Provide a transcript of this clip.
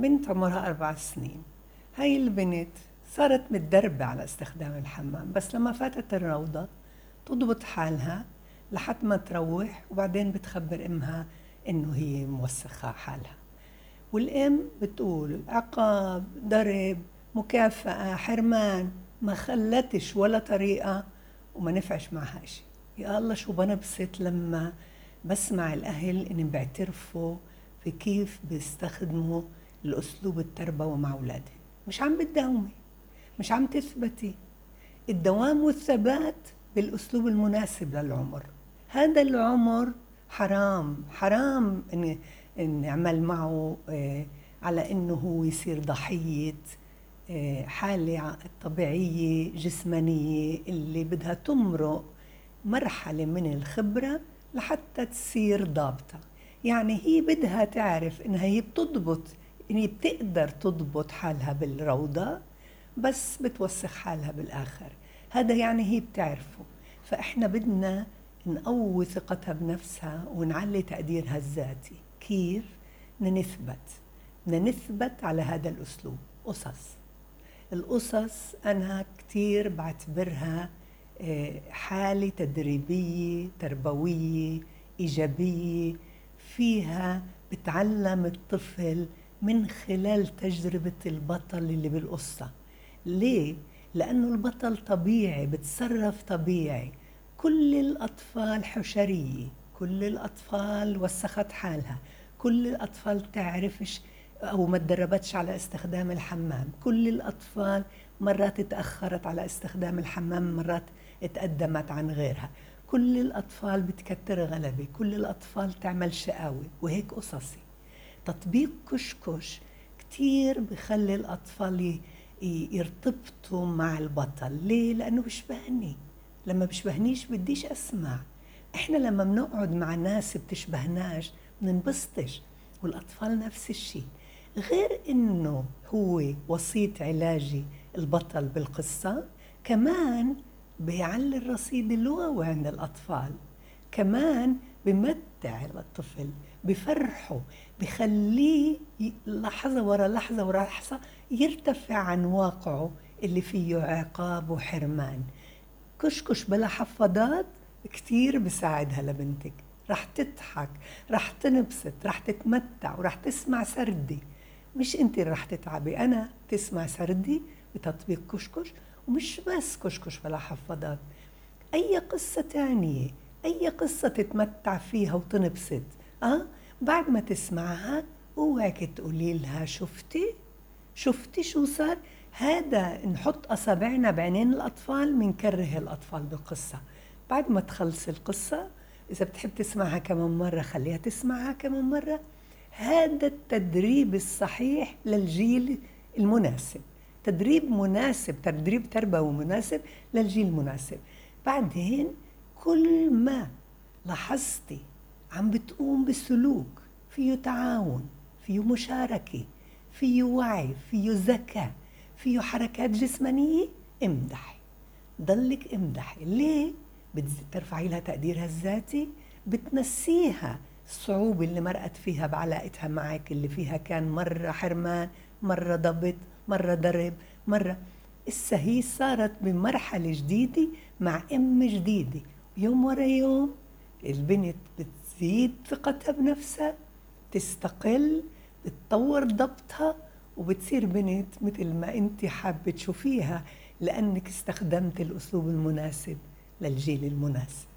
بنت عمرها أربع سنين. هاي البنت صارت متدربة على استخدام الحمام بس لما فاتت الروضة تضبط حالها لحد ما تروح وبعدين بتخبر أمها إنه هي موسخة حالها. والأم بتقول عقاب ضرب مكافأة حرمان ما خلتش ولا طريقة وما نفعش معها شيء يا الله شو بنبسط لما بسمع الأهل إن بيعترفوا في كيف بيستخدموا الأسلوب التربوي مع أولادهم مش عم بتداومي مش عم تثبتي. الدوام والثبات بالأسلوب المناسب للعمر. هذا العمر حرام حرام إن نعمل معه آه، على إنه هو يصير ضحية آه، حالة طبيعية جسمانية اللي بدها تمرق مرحلة من الخبرة لحتى تصير ضابطة. يعني هي بدها تعرف إنها هي بتضبط هي بتقدر تضبط حالها بالروضة بس بتوسخ حالها بالآخر. هذا يعني هي بتعرفه. فإحنا بدنا نقوي ثقتها بنفسها ونعلي تقديرها الذاتي. كيف؟ بدنا نثبت. بدنا نثبت على هذا الأسلوب. قصص. القصص أنا كتير بعتبرها آه، حالة تدريبية تربوية إيجابية. فيها بتعلم الطفل من خلال تجربة البطل اللي بالقصة. ليه؟ لأنه البطل طبيعي بتصرف طبيعي. كل الأطفال حشرية كل الأطفال وسخت حالها كل الأطفال تعرفش أو ما تدربتش على استخدام الحمام. كل الأطفال مرات تأخرت على استخدام الحمام مرات تقدمت عن غيرها. كل الأطفال بتكتر غلبة كل الأطفال تعمل شقاوة وهيك قصصي. تطبيق كشكش كتير بخلي الأطفال يرتبطوا مع البطل. ليه؟ لأنه بشبهني. لما بشبهنيش بديش أسمع. إحنا لما بنقعد مع ناس بتشبهناش بننبسطش والأطفال نفس الشيء غير إنه هو وسيط علاجي البطل بالقصة كمان بيعلي الرصيد اللغوي عند الأطفال. كمان بمتع الطفل بفرحه بخليه لحظة ورا لحظة ورا لحظة يرتفع عن واقعه اللي فيه عقاب وحرمان. كشكش بلا حفاضات كتير بساعدها لبنتك رح تضحك رح تنبسط رح تتمتع ورح تسمع سردي. مش انت رح تتعبي أنا تسمع سردي بتطبيق كشكش ومش بس كشكش بلا حفاضات. أي قصة تانية أي قصة تتمتع فيها وتنبسط آه؟ بعد ما تسمعها أوعك تقولي لها شفتي؟ شفتي شو صار؟ هذا نحط أصابعنا بعينين الأطفال بنكره الأطفال بالقصة بعد ما تخلص القصة إذا بتحب تسمعها كمان مرة خليها تسمعها كمان مرة. هذا التدريب الصحيح للجيل المناسب. تدريب مناسب تدريب تربوي مناسب للجيل المناسب. بعدين كل ما لاحظتي عم بتقوم بسلوك فيه تعاون فيه مشاركة فيه وعي فيه ذكاء فيه حركات جسمانية امدحي. ضلك امدحي. ليه؟ بترفعي لها تقديرها الذاتي بتنسيها الصعوبة اللي مرقت فيها بعلاقتها معك اللي فيها كان مرة حرمان مرة ضبط مرة ضرب مرة. إسا هي صارت بمرحلة جديدة مع أم جديدة. يوم ورا يوم البنت بتزيد ثقتها بنفسها تستقل بتطور ضبطها وبتصير بنت مثل ما انت حابة تشوفيها لأنك استخدمت الأسلوب المناسب للجيل المناسب.